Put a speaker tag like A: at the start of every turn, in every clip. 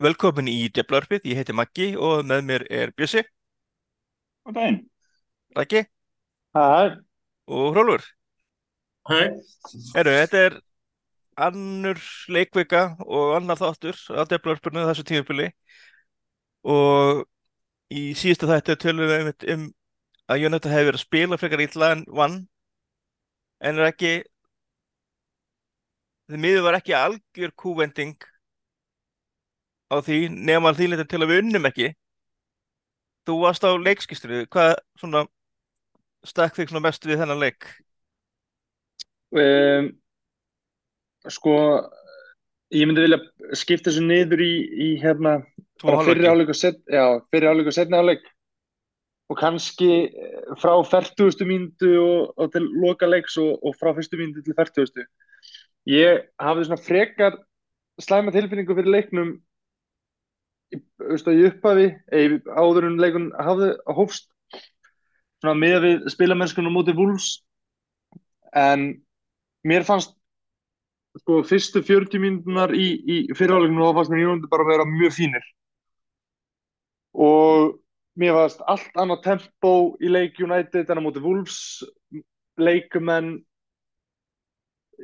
A: Velkomin í Deplarpið, ég heiti Maggi og með mér er Bjössi,
B: Góðan daginn.
A: Raggi.
B: Hæ,
A: og Hrólfur.
C: Hæ,
A: Herru, þetta er annur leikvika og annar þáttur á Deplarpinu þessu tímabili. Og í síðustu þætti tölum við einmitt um að Jónata hefur verið að spila frekar illa en vann. En er ekki, því miður var ekki algjör kúvending á því nema því litur til að við unnum ekki. Þú varst á leikskistri, hvað svona stakk þig svona mest við þennan leik?
B: um, sko, ég myndi vilja skipta þessu niður í, í hérna,
A: hálfleiki.
B: áleik og set, já, fyrri áleik og setni áleik og kannski eh, frá 40. mínútu og, og til loka leiks og, og frá fyrstu mínútu til 40. Ég hafði svona frekar slæma tilfinningu fyrir leiknum veist, í upphafi, áður en leikun hafði hófst svona með við spilamennskuna mútið Wolves en mér fannst sko fyrstu 40 mínútunar í, í fyrirháleikinu þá fannst mér United bara að vera mjög fínir. Og mér fannst allt annað tempó í leik United en á móti Wolves leikumenn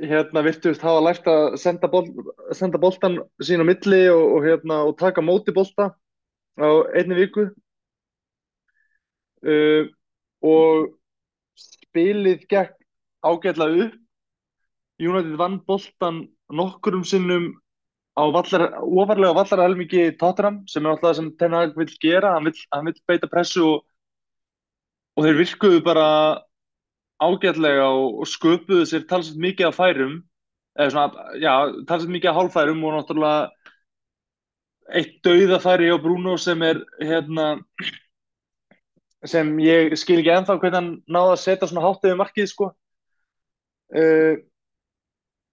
B: hérna virtust hafa lært að senda, bol, senda boltan sín á milli og, og, hérna, og taka móti bolta á einni viku? Uh, og spilið gekk ágætlega upp. United vann boltan nokkurum sinnum á vallar, ofarlega vallarhelmingi Tottenham sem er alltaf það sem Ten Hag vill gera. Hann vill beita pressu og, og þeir virkuðu bara ágætlega og, og sköpuðu sér talsett mikið af færum eða svona, já, talsett mikið af hálfærum og náttúrulega eitt dauðafæri á Bruno sem er hérna sem ég skil ekki ennþá hvernig hann náði að setja svona hátt yfir markið sko. Uh,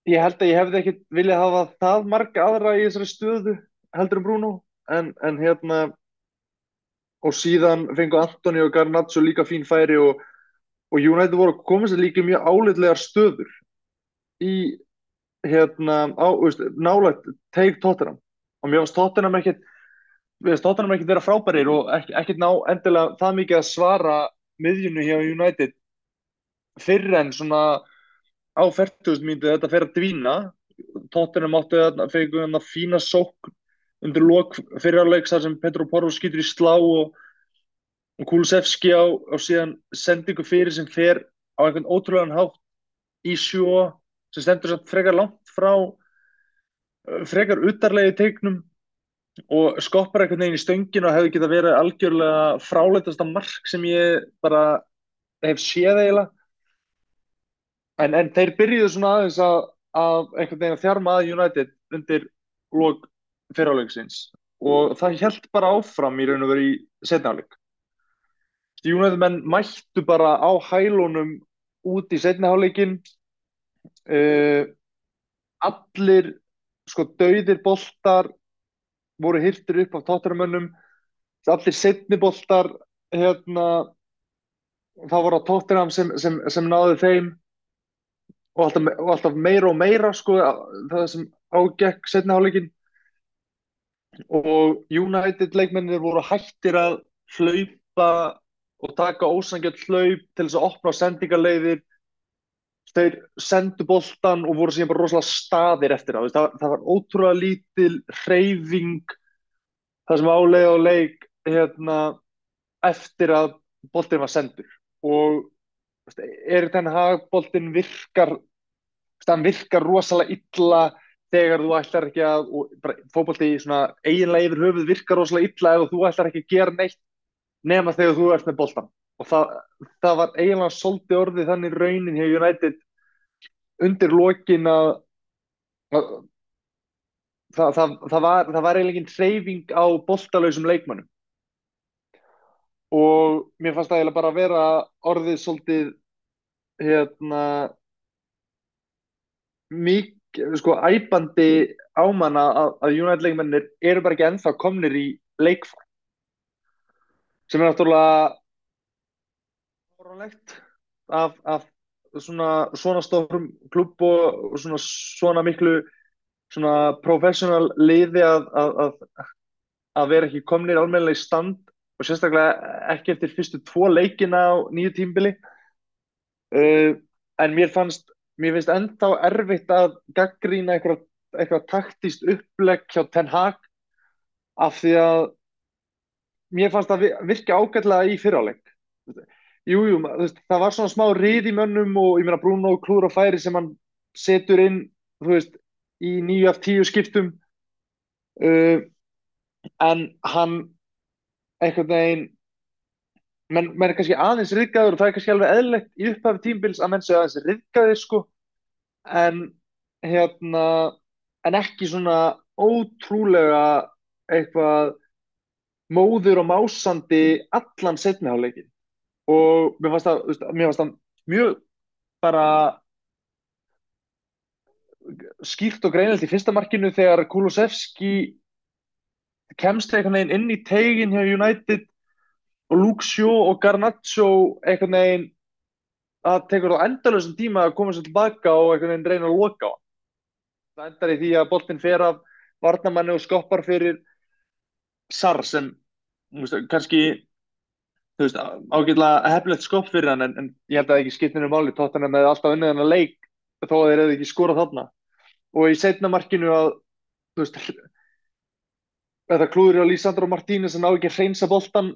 B: ég held að ég hefði ekkit viljað hafa það marga aðra í þessari stöðu heldur en Bruno en, en hérna og síðan fengu Antoni og Garnaccio líka fín færi og, og United voru að koma sér líka mjög álitlegar stöður í hérna á, veist, nálægt teik Tottenham. Og mér finnst Tottenham ekkit við finnst Tottenham ekkit vera frábærir og ekki, ekkit ná endilega það mikið að svara miðjunu hjá United fyrr en svona á 40.000 mínútu þetta fer að dvína. Tottenham áttu að þarna fína sókn undir lok fyrirháleiks þar sem Petro Porro skýtur í slá og, og Kulusevski á, á síðan sendingu fyrir sem fer á einhvern ótrúlegan hátt í sjó sem stendur samt frekar langt frá frekar utarlegi teiknum og skoppar einhvern veginn í stöngin og hefði geta verið algjörlega fráleitasta mark sem ég bara hef séð eiginlega. En, en þeir byrjuðu svona aðeins að, að einhvern veginn að þjarma að United undir lok fyrirháleiksins og það held bara áfram í raun og veru í setniháleik United menn mættu bara á hælunum út í setniháleikin uh, allir sko dauðir boltar voru hirtir upp af tóttarmönnum allir setni boltar hérna það voru á Tottenham sem, sem, sem náði þeim. Og alltaf, og alltaf meira og meira sko, það sem ágekk setni hálfleikin og United leikmennir voru hættir að hlaupa og taka ósangjöld hlaup til þess að opna sendingarleiðir. Þeir sendu boltan og voru síðan bara rosalega staðir eftir það það, það var ótrúlega lítil hreyfing það sem álega á leik hérna, eftir að boltin var sendur. Og er þennan hagboltin virkar hann virkar rosalega illa þegar þú ætlar ekki að fókbalti eiginlega yfir höfuð virkar rosalega illa ef þú ætlar ekki að gera neitt nema þegar þú ert með boltan og það, það var eiginlega svolítið orðið þannig raunin hjá United undir lokin að, að það, það, það var, var eiginlega engin hreyfing á boltalausum leikmannum og mér fannst það eiginlega bara að vera orðið svolítið hérna mikið, sko, æpandi ámanna að, að United leikmennir eru bara ekki ennþá komnir í leikform sem er náttúrulega fóránlegt af, af svona, svona stórum klubb og svona, svona miklu svona professional liði að, að, að að vera ekki komnir almennilega í stand og sérstaklega ekki eftir fyrstu tvo leikina á nýju tímbili uh, en mér fannst mér finnst ennþá erfitt að gaggrína eitthvað, eitthvað taktíst upplegg hjá Ten Hag af því að mér fannst það virka ágætlega í fyriráleik Jújú, það var svona smá rið í mönnum og ég meina Bruno klúður á færi sem hann setur inn, veist, í nýju af tíu skiptum. Uh, en hann einhvern veginn menn, er kannski aðeins riðgæður og það er kannski alveg eðlegt í upphafi tímbils að menn segja aðeins riðgæði sko. En hérna en ekki svona ótrúlega eitthvað móður og másandi allan setniháleikin og mér fannst það, veist, mér fannst það mjög bara skýrt og greinilegt í fyrsta markinu þegar Kulusevski kemst einhvern veginn inn í tegin hjá United og Luke Shaw og Garnaccio einhvern veginn að tekur þá endalösum tíma að koma sér tilbaka og einhvern veginn reyna að loka á það endar í því að boltin fer af varnamanni og skoppar fyrir Sar sem kannski þú veist, ágjörlega hefnilegt skopp fyrir hann en, en ég held að það ekki skiptinu máli. Tóttan með alltaf unnið hann að leik þó að þeir hefði ekki skorað þarna. Og í setna markinu að þú veist þetta klúður á Lísandro Martínez sem ná ekki að hreinsa boltan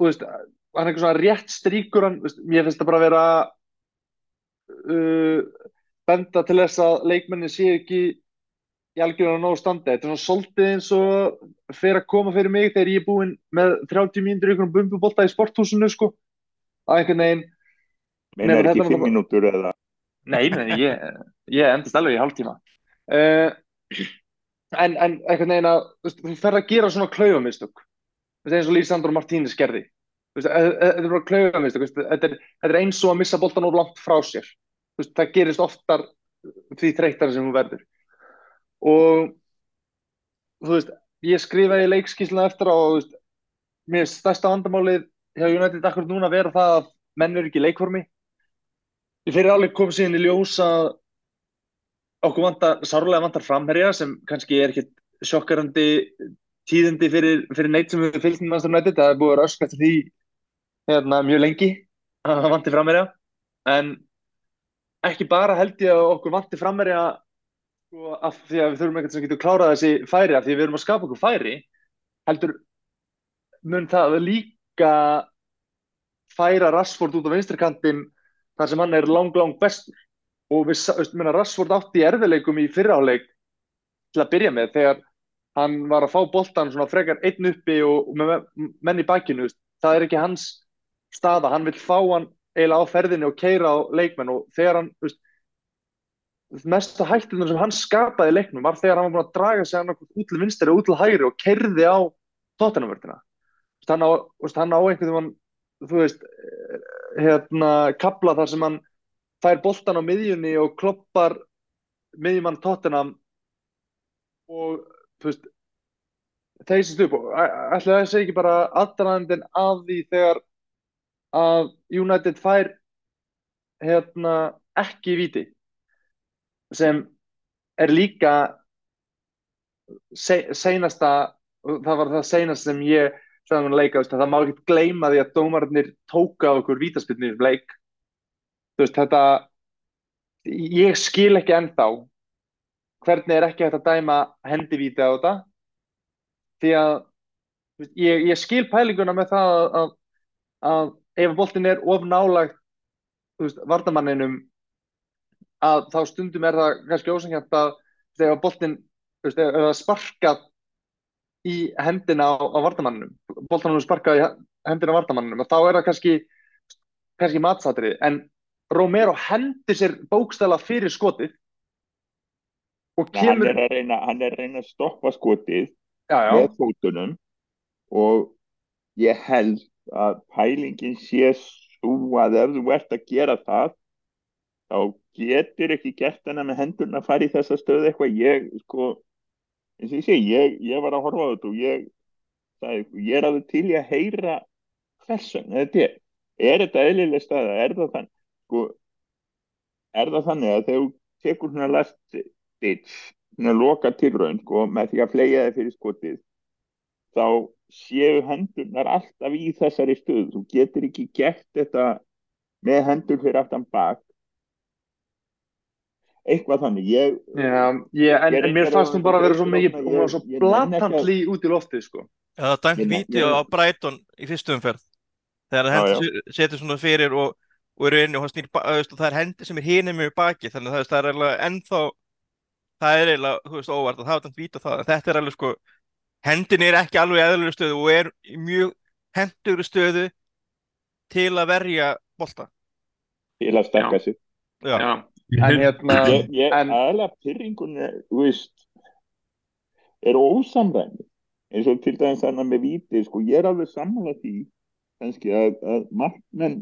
B: þú veist, hann er eitthvað svona rétt stríkur hann, veist, ég finnst það bara að vera uh, benda til þess að leikmenni sé ekki í algjörðan að ná standi. Þetta er svona svolítið eins og fyrir að koma fyrir mig þegar ég er búinn með 30 mínútur í einhvern bumbubólta í sporthúsinu sko. Að einhvern veginn
C: Meina er ekki 5 mínútur eða?
B: Nei, nei, ég, ég endast alveg í hálftíma. Uh, en, en einhvern veginn að þú fer að gera svona klaufamistök. Eins og Lísandro Martínez gerði. Þetta er bara klaufamistök þetta, er eins og að missa bóltan of langt frá sér. Það gerist oftar því þreytara sem hún verður og þú veist, ég skrifaði leikskísluna eftir á þú veist, mér er stærsta vandamálið hjá United akkur núna að vera það að menn eru ekki leikformi. Ég fyrir alveg komið síðan í ljós að okkur vantar, sárlega vantar framherja sem kannski er ekkit sjokkarandi tíðindi fyrir, fyrir neitt sem við fylgum með United, það er búið að röska eftir því hérna, mjög lengi að það vantir framherja. En ekki bara held ég að okkur vantir framherja sko, af því að við þurfum eitthvað sem getur klárað þessi færi af því við erum að skapa okkur færi heldur mun það líka færa Rashford út á vinstrikantin þar sem hann er lang lang bestur. Og við, veist, minna, Rashford átti erfileikum í fyrraáleik til að byrja með þegar hann var að fá boltan svona frekar einn uppi og, og með menn í bakkinu það er ekki hans staða, hann vil fá hann eiginlega á ferðinu og keira á leikmenn og þegar hann veist, mesta hættunar sem hann skapaði leiknum var þegar hann var búin að draga sig hann út til vinstri og út til hægri og kerði á tóttunumvörtina hann hann á einhvern veginn þú veist eh, hérna kabla þar sem hann fær boltan á miðjunni og kloppar miðjumann tóttunam og þú veist þeysist upp og ætla það að segja ekki bara aðdraðandin af því þegar að United fær hérna ekki viti sem er líka se, seinasta það var það seinasta sem ég sagði hann að leika, það má ekki gleyma því að dómarnir tóka okkur vítaspilnir leik. Þú veist þetta ég skil ekki ennþá hvernig er ekki hægt að dæma hendivíti á þetta. Því að ég, ég skil pælinguna með það að, að, að ef boltin er of nálagt vardamanninum að þá stundum er það kannski ósangjönd að þegar boltin sparkað í hendina á, á vardamannunum boltanum sparkað í hendina á vardamannunum og þá er það kannski kannski matsatrið, en Romero hendir sér bókstæla fyrir skotið
C: og kemur hann er reyna, er að, reyna að stoppa skotið já, já. með fótunum og ég held að pælingin sé svo að ef þú ert að gera það þá getur ekki gert hana með hendurna að fara í þessa stöðu eitthvað ég sko eins og ég segi, ég, ég var að horfa á þetta og ég það, ég er alveg til ég að heyra hversan þetta er, er þetta eðlileg staða, er það þann sko, er það þannig að þegar þú tekur svona last ditch svona loka tilraun sko, með því að flega þið fyrir skotið þá séu hendurnar alltaf í þessari stöðu. Þú getur ekki gert þetta með hendur fyrir aftan bak. Eitthvað þannig. Ég,
B: Já, ég, en, en mér fannst hún bara að vera svo mikið, hún var svo blatantli út í loftið, sko.
A: Það dæmt víti á Brighton í fyrstu umferð þegar se- setur svona fyrir og, og eru inni og, hann snýr og það er hendi sem er hinið með baki þannig að það, er eiginlega ennþá það er eiginlega, þú veist, óvart það er dæmt víti á það þetta er alveg sko hendin er ekki alveg eðlulega stöðu og er mjög hendugur stöðu til að verja bolta
C: til að stekka sig.
A: Já,
B: en hérna,
C: Ég, ég
B: en-
C: aðalega pyrringun er, þú veist, er ósamræmi. Eins og til dæmis þannig með víti, sko, ég er alveg sammála því, kannski, að, að markmenn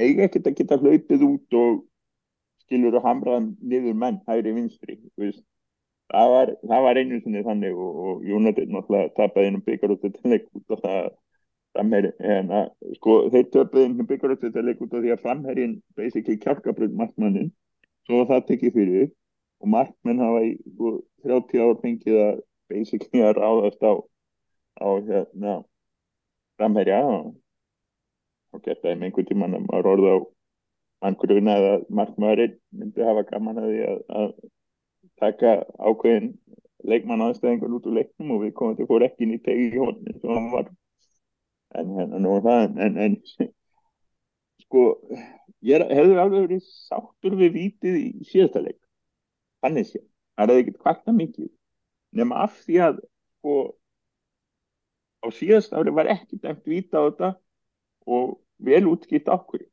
C: eiga ekkert að geta hlaupið út og skilur að hamra niður menn, hægri vinstri. Það var, það var einu sinni þannig og, og Jónatinn náttúrulega tapaði innum byggar út þetta leik út af það framherri, en að, sko, þeir töpuði innum byggar út þetta leik út af því að framherrin basically kjálkabröð markmannin svo var það tekið fyrir og markmenn hafa í sko, 30 ár fengið að basically að ráðast á á hérna framherja. Og, geta þeim einhvern tímann að maður orða á manngruna eða markmaðurinn myndi hafa gaman að því að, að taka ákveðin leikmann aðstæðingur út úr leiknum og við komum til fór ekki inn í tegi í var. En hérna nú er það en, en sko ég hefur alveg verið sáttur við vítið í síðasta leik. Þannig sé, það er ekkert kvarta mikið. Nema af því að sko á síðast ári var ekki dæmt víta á þetta og vel útskipt ákveð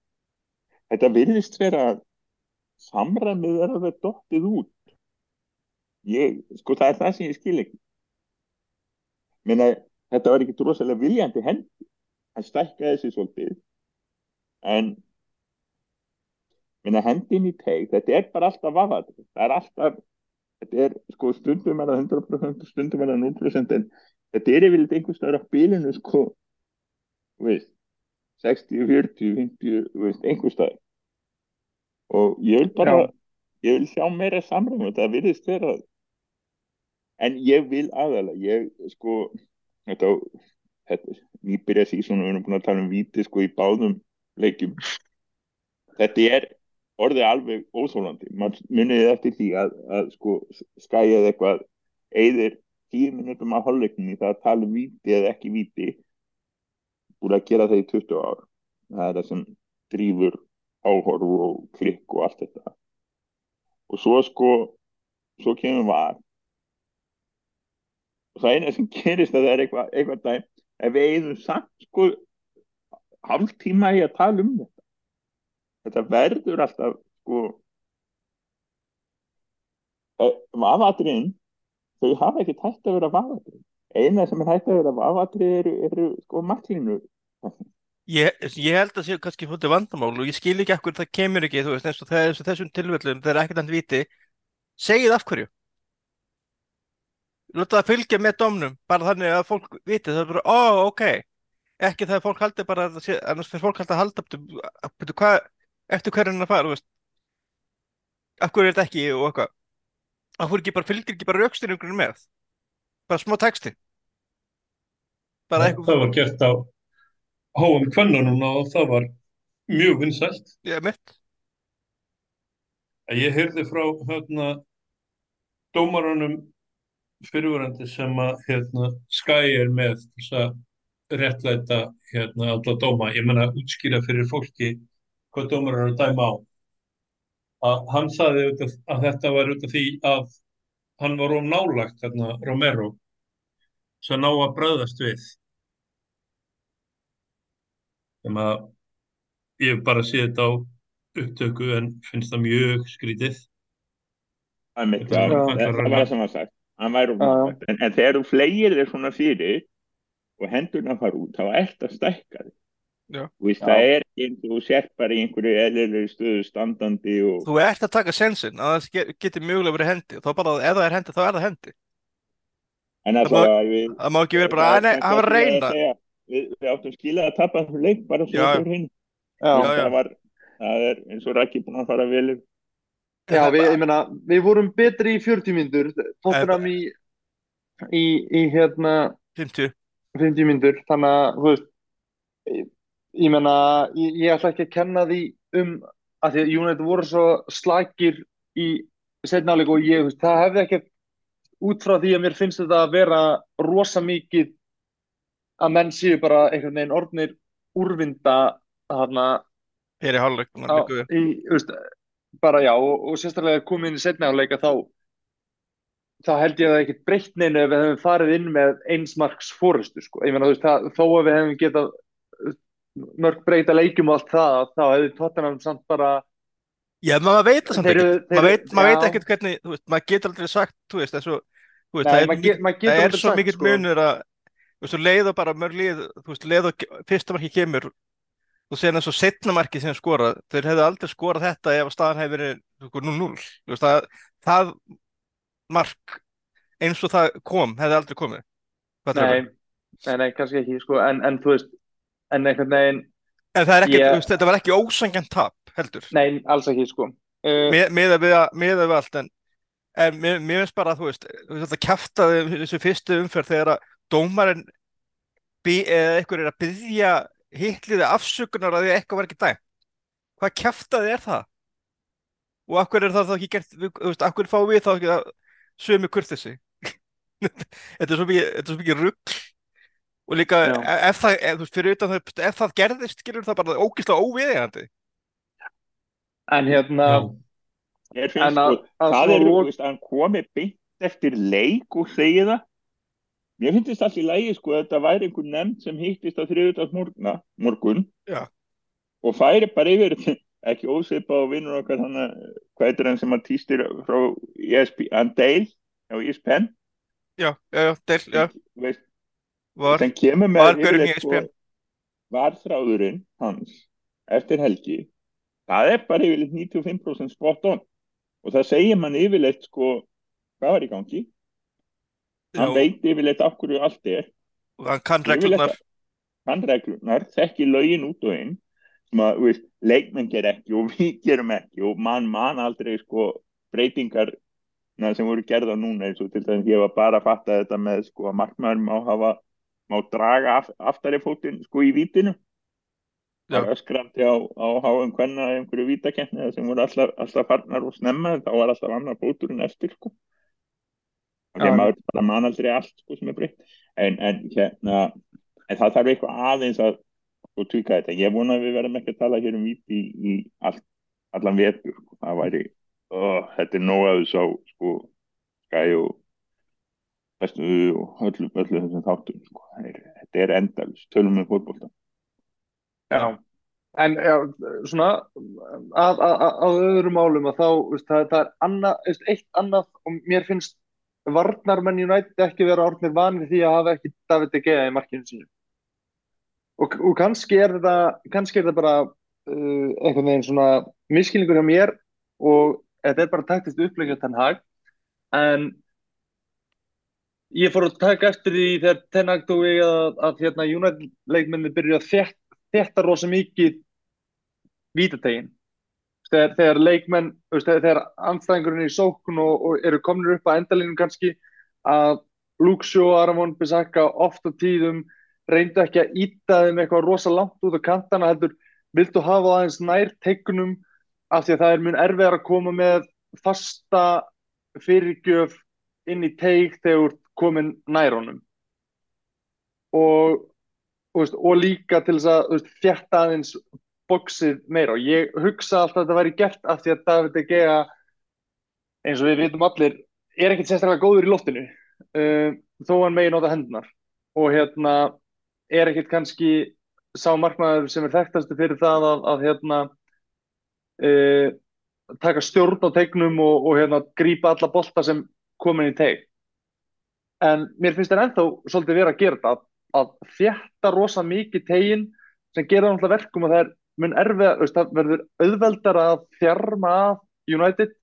C: þetta virðist vera að samræmið er alveg dottið út. Ég, sko það er það sem ég skil ekki. Meina, þetta var ekki drosalega viljandi hendi. Hann stækkaði þessi svolítið en minna hendin í teig þetta er bara alltaf vafaðri það er alltaf þetta er sko stundum er það 100% stundum er það 0% en þetta er yfirleitt einhvers staðar á bílinu sko veist 60, 40, 50 þú veist, einhvers staðar. Og ég vil bara
B: Já.
C: ég vil sjá meira samræmi það virðist vera. En ég vil aðalega ég sko þetta, þetta nýbyrja og við erum búin að tala um víti sko í báðum leikjum. Þetta er orðið alveg óþólandi maður muniði eftir því að, að sko skæðið eitthvað eðir tíu minútum að hálfleiknum í það að tala um víti eða ekki víti búin að gera það í 20 ár. Það er það sem drýfur áhorf og klikk og allt þetta. Og svo sko svo kemur var. Og það eina sem gerist að það er eitthvað, eitthvað dæm ef við eigum samt sko hálf tíma í að tala um þetta. Þetta verður alltaf sko vafatriðin þau hafa ekki hægt að vera vafatrið eina sem er hægt að vera vafatrið eru, eru sko maklinu
A: Ég, ég held að séu kannski fótið vandamál og ég skil ekki hverju það kemur ekki, þú veist, eins og það og þessum tilfellum, það er ekkert hann viti, segið af hverju. Láta það fylgja með domnum, bara þannig að fólk viti, það er bara, ó, ok, ekki það að fólk haldi bara, það annars fyrir fólk haldi að halda, betur, hvað, eftir hverju hann að fara, af hverju er þetta ekki og eitthvað. Af hverju ekki bara fylgir ekki bara raukstyrningunum með, bara smá texti. Bara eitthvað,
D: Það var gert á háum kvennunum og það var mjög vinsælt.
A: ég mitt,
D: Ég heyrði frá hérna dómarunum fyrirverandi sem að hérna Sky er með þess að réttlæta hérna alla dóma. Ég menna útskýra fyrir fólki hvað dómar eru að dæma á. Að hann auðvitað að þetta var út af því að hann var of nálagt hérna Romero sem ná að bröðast við. Þeim að ég hef bara séð þetta á upptöku en finnst það mjög skrítið.
C: það, er
D: já,
C: það, var það sem var sagt en þegar þú flegir þér svona fyrir og hendurna fara út þá ert að stækka þig
A: Já.
C: Þú veist, það er eins og þú sér bara í einhverju eðlilegri stöðu standandi og
A: þú ert að taka sensin að það ge- geti mögulega verið hendi, þá bara, ef það er hendi, þá er það hendi.
C: en
A: Það
C: alltaf að við
A: Það má ekki vera bara, að var að reyna.
C: við, við áttum skilað að tapa þessum leik bara svo það fór hinn það var það er eins og Raki búin að fara vel.
B: Já, við, ég meina, við vorum betri í 40 mínútur, Tottenham í, í, í hérna
A: 50.
B: 50 myndur, þannig að, þú veist, ég, ég menna, ég, ég ætla ekki að kenna því um að því að United voru svo slagir í setnáleik og ég, veist, það hefði ekki út frá því að mér finnst þetta að vera rosa mikið að menn séu bara einhvern veginn orðnir úrvinda þarna
A: Fyrir hálfleik
B: bara já og, og sérstaklega komið inn í setnáleika þá þá held ég að það ekkert breytt neina ef við hefum farið inn með einsmarks fórustu sko. ég meina þú veist það, þó að við hefum getað mörg breyta leikjum og allt það þá hefur Tottenham samt bara
A: Já, maður veit það samt ekki maður veit, mað veit ekkert hvernig, þú veist, maður getur aldrei sagt, þú veist, þessu, þú veist, Nei, það er, get, það er svo mikill sko. munur að, þú veist, leiða bara mörg lið, þú veist, leiða fyrstamarki kemur og sen eins og setnamarki sem skora, þeir hefðu aldrei skorað þetta ef staðan hefur verið 0-0, þú veist, það, það mark eins og það kom, hefði aldrei komið.
B: Nei, nei, nei, kannski ekki, sko, en, en þú veist, en einhvern veginn
A: það er ég... þetta var ekki ósangjant tap, heldur?
B: Nei, alls ekki, sko.
A: Uh, Miða við, við allt, en, en mér, finnst bara að þú veist, þetta kæftaði þessu fyrstu umferð þegar að dómarinn eða eitthvað er að byggja hitliði afsökunar að því eitthvað var ekki dæm. Hvað kæftaði er það? Og akkur er það þá ekki gert, þú veist, akkur fá við þá ekki að sömu kurtisi? þetta er svo mikið, mikið ruggl og líka e, ef það, ef, fyrir utan það, ef það gerðist, gerur það bara ógíslega óviðegandi.
B: En hérna,
C: ég finnst sko, það er þú veist að hann komi byggt eftir leik og segi það. Mér finnst allir lægi sko að þetta væri einhver nefnd sem hittist á þriðutast morgun
A: Já.
C: og færi bara yfir ekki óseipa og vinnur okkar þannig hvað er það sem að týstir frá ESP, Andale á ESPN
A: Já, já, Dale, já.
C: Veist, var, sem kemur með yfirleitt sko, varþráðurinn hans eftir helgi það er bara yfirleitt 95% spot on. Og það segir mann yfirleitt sko hvað var í gangi? Hann Já. veit yfirleitt af hverju allt er.
A: Og hann kann reglunar
C: hann reglunar, þekki lögin út og inn að, veist, leikmenn ger ekki og við gerum ekki og mann mann aldrei sko breytingar sem voru gerða núna eins og til dæmis ég var bara að fatta þetta með sko að markmæður má hafa má draga af, aftari fótinn sko í vítinu. Það var skrandi á, á háum hvenna einhverju vítakenni sem voru alltaf, alltaf farnar og snemma þá var alltaf annar fóturinn eftir sko. Og þegar maður bara man aldrei allt sko sem er breytt. En, en hérna en það þarf eitthvað aðeins að sko tvíka þetta, ég vona að við verðum ekki að tala hér um víti í, í all, allan vetur sko. það væri, oh, þetta er nóg að þess á sko skæ og bestu og öllu, öllu þessum þáttum sko. þetta er endalus, tölum með fólkbólta
B: Já, en já, svona að, að, að, að öðrum málum að þá, veist, það, það er annað, veist, eitt annað og mér finnst varnarmenn United ekki vera orðnir vanið því að hafa ekki David De Gea í markinu sínu og, og kannski er þetta kannski er þetta bara uh, einhvern veginn svona miskilningur hjá mér og þetta er bara taktist uppleggjast hann hag en Ég fór að taka eftir því þegar tennagtói að, að hérna, United leikmenni byrju að þétt, þétta rosa mikið vítategin. Þegar, þegar leikmenn, þegar, þegar anstæðingurinn er í sókun og, og eru kominir upp að endalínum kannski að Luxio og Aramón Bissaka oft á tíðum reyndu ekki að íta þeim eitthvað rosa langt út á kantana heldur vildu hafa aðeins nær tegnum af því að það er mjög erfiðar að koma með fasta fyrirgjöf inn í teig þegar komin nær honum. Og, og, og líka til þess að þjætta aðeins bóksið meira. Og ég hugsa alltaf að þetta væri gert af því að David De Gea eins og við vitum allir er ekkert sérstaklega góður í loftinu uh, þó hann megi nota hendunar og hérna er ekkert kannski sá markmaður sem er þekktastu fyrir það að, að hérna uh, taka stjórn á tegnum og, og hérna grípa alla bolta sem komin í teg en mér finnst það ennþá svolítið verið að gera þetta að þjætta rosa mikið tegin sem gera náttúrulega verkum og það er mun erfið, það verður auðveldar að þjarma að United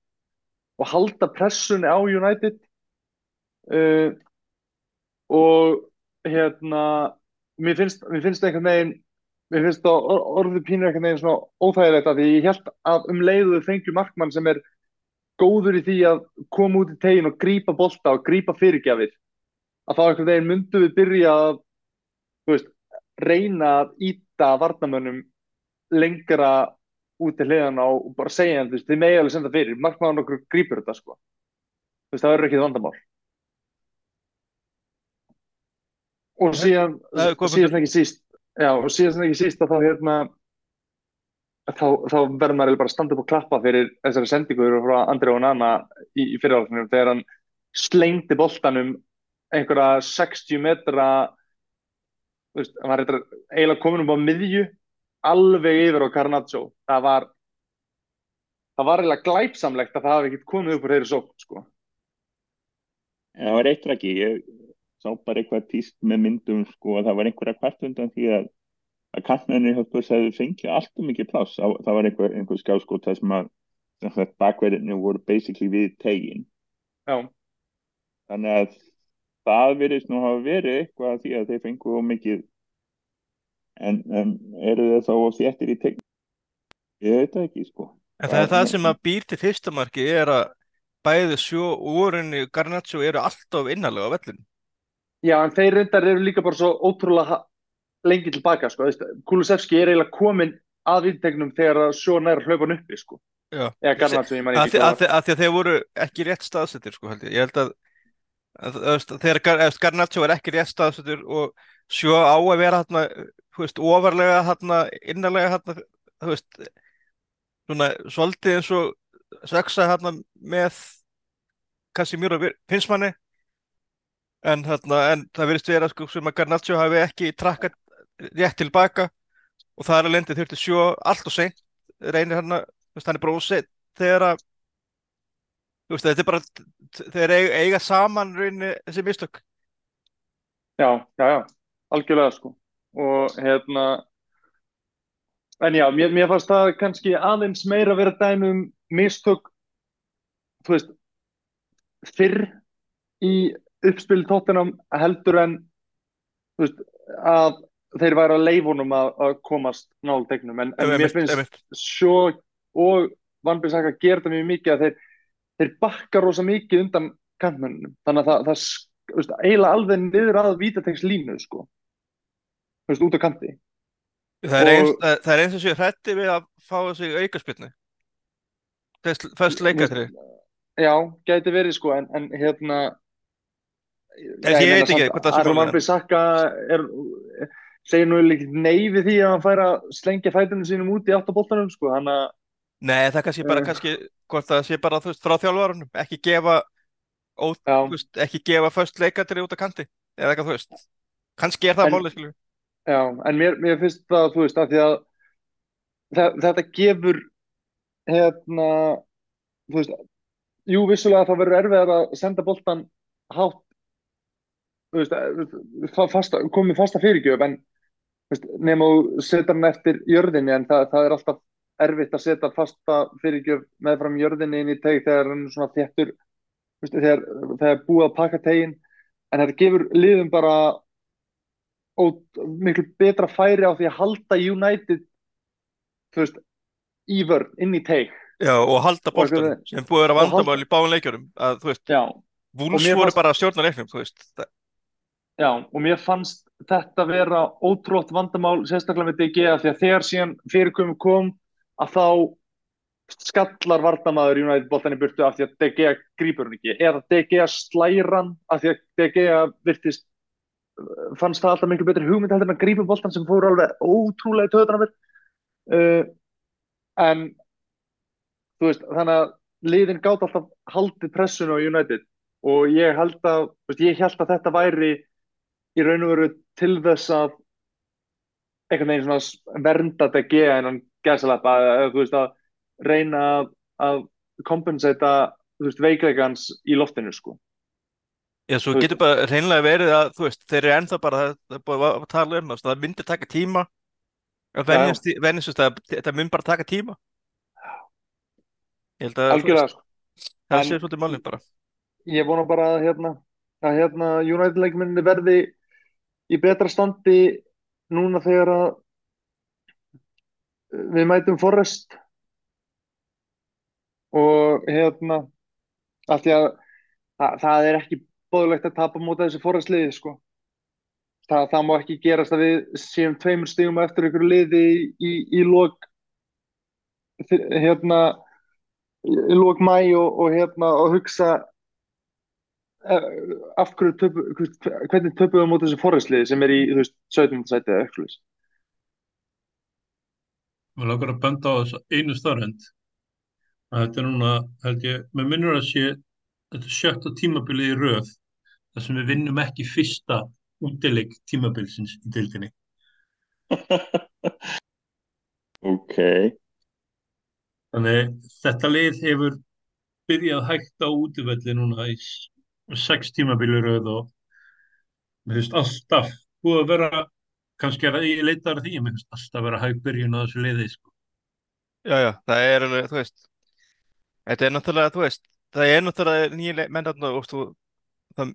B: og halda pressunni á United. Uh, og hérna mér finnst, mér finnst einhvern veginn mér finnst það orðið pínur einhvern veginn svona óþægilegt að því ég held að um leiðu fengju markmann sem er góður í því að koma út í tegin og grípa bolta og grípa fyrirgjafir að þá einhvern veginn myndu við byrja að veist, reyna að íta varnamönnum lengra út til hliðana og bara segja veist, þið megi alveg senda fyrir, markmaður nokkur grýpur þetta, sko. Veist, það verður ekki það vandamál. Og síðan, síðan ekki síst, já, og síðan ekki síst að þá hérna, þá, þá verður maður bara standa upp og klappa fyrir þessari sendingur frá Andri og Nana í, í fyrirhaldunum þegar hann slengdi boltanum einhverja 60 metra þú veist, hann var eiginlega komin um á miðju alveg yfir á Carnaccio það var það var eiginlega glæpsamlegt að það hafi ekkert komið upp úr þeirri sók sko.
C: Það var eitt rækki ég sá bara eitthvað týst með myndum sko að það var einhverja kvartundan því að að kantmenni hefðu fengið allt um mikið pláss. Það var einhver, einhver skjáskót það sem að bakverðinu voru basically við tegin.
B: Já.
C: þannig að það verðist nú hafa verið eitthvað því að þeir fengu of mikið. En, en eru þeir þá þéttir í tegin ég veit það ekki sko.
A: En það er það sem að býr til fyrstamarki er að bæði sjó og úrunni Garnaccio eru alltaf innarlega á vellinu
B: Já en þeir reyndar eru líka bara svo ótrúlega lengi tilbaka sko, Kulusevski er eiginlega komin að viðtegnum þegar Sjón er hlaupan uppi sko.
A: Ekki að því að þeir voru ekki rétt staðsettir sko held ég, ég held að, að, að þegar Garnaccio er ekki rétt staðsettir og Sjó á að vera hérna, þú veist, ofarlega hérna, innarlega hérna, þú veist svona svolítið eins og seksa hérna með kannski mjög að finnst manni en, hérna, en það verðist vera sko sem að Garnaccio hafi ekki trakkat rétt tilbaka og það er að lendi þurfti sjó allt og seint reynir hann að, hann er bara ósett þegar að veist, þetta er bara, þeir eiga, eiga saman reynir þessi mistök.
B: Já, já, já algjörlega sko. Og hérna en já, mér, mér fannst það kannski aðeins meira að vera dæmum mistök þú veist fyrr í uppspil tóttunum heldur en veist að þeir væri að leifunum að, að komast náldtegnum en, en mér finnst svo og Vanbjörnsaka gerða mjög mikið að þeir, þeir bakka rosa mikið undan kantmennunum þannig að það, það eiginlega alveg niður að vítategs línu sko veist, út á kanti.
A: Það er eins, og, það er eins og séu hrætti við að fá þessi aukarspilni fyrst leikatri
B: Já, gæti verið sko en, en hérna
A: ég, ég veit ekki hvað það
B: er Vanbjörnsaka er segir nú líkt neyfi því að hann fær að slengja fætunum sínum út í áttabóltanum sko, hann að
A: Nei, það kannski bara, uh, kannski, hvort það sé bara, þú veist, frá þjálfvarunum, ekki gefa ó, veist, ekki gefa först leikandri út á kanti, eða eitthvað, þú veist. Kannski er það málið, skilju
B: Já, en mér, mér finnst það, þú veist, að því að það, þetta gefur hérna þú veist, jú, vissulega það verður erfiðar að senda boltan hátt fasta, komið fasta fyrirgjöf, en nema þú setja hann eftir jörðinni en það, það er alltaf erfitt að setja fasta fyrirgjöf með fram jörðinni inn í teg þegar hann svona þéttur þegar það er búið að pakka tegin en þetta gefur liðum bara miklu betra færi á því að halda United þú veist í vörn, inn í teg
A: Já og halda bóltan sem búið að vera vandamál í báinleikjurum að þú veist, vúls voru bara stjórnarleiknum þú veist það
B: Já, og mér fannst þetta vera ótrútt vandamál, sérstaklega með DG að því að þegar síðan fyrirkomum kom að þá skallar vardamaður United boltan í burtu af því að DG grýpur hún ekki. Eða DG slæran af því að DG virtist fannst það alltaf miklu betri hugmynd heldur en að grýpa boltan sem fóru alveg ótrúlega í töðunar uh, en þú veist, þannig að liðin gátt alltaf haldið pressuna á United og ég held að, veist, ég held að þetta væri í raun og veru til þess að einhvern veginn svona vernda DG en hann gæðsalap að, þú veist, að reyna að, að kompensata, þú veist, veikleikans í loftinu, sko.
A: Já, svo getur bara reynlega verið að, þú veist, þeir eru ennþá bara, það er bara að tala um það, það myndir taka tíma, að venjast, ja. venjast það, það mynd bara taka tíma. Ég held að, sko. Það sé svolítið málinn bara.
B: Ég vona bara að, hérna, að hérna United-leikminni verði í betra standi núna þegar að við mætum Forrest. Og hérna að því að það, það er ekki bóðulegt að tapa mútið þessi Forrest liði sko. Það, það má ekki gerast að við séum tveimur stígum eftir einhverju liði í, í, í lók hérna í lók mæ og, og hérna og hugsa eh, af hverju töpu, hvernig töpuðum við mot þessu forræsliði sem er í þú veist 17. sætið eða eitthvað
D: Mér langar að benda á þess einu starrend að þetta er núna, held ég, með minnur að sé þetta er sjötta tímabili í röð þar sem við vinnum ekki fyrsta útileik tímabilsins í dildinni.
C: ok.
D: Þannig þetta lið hefur byrjað hægt á útivelli núna í sex tímabili röð og mér finnst alltaf búið að vera, kannski er að ég leitar því, mér finnst alltaf að vera hægt byrjun á þessu liði, sko.
A: Já, já, það er alveg, þú veist, þetta er náttúrulega, þú veist, það er náttúrulega nýja menn og þú, það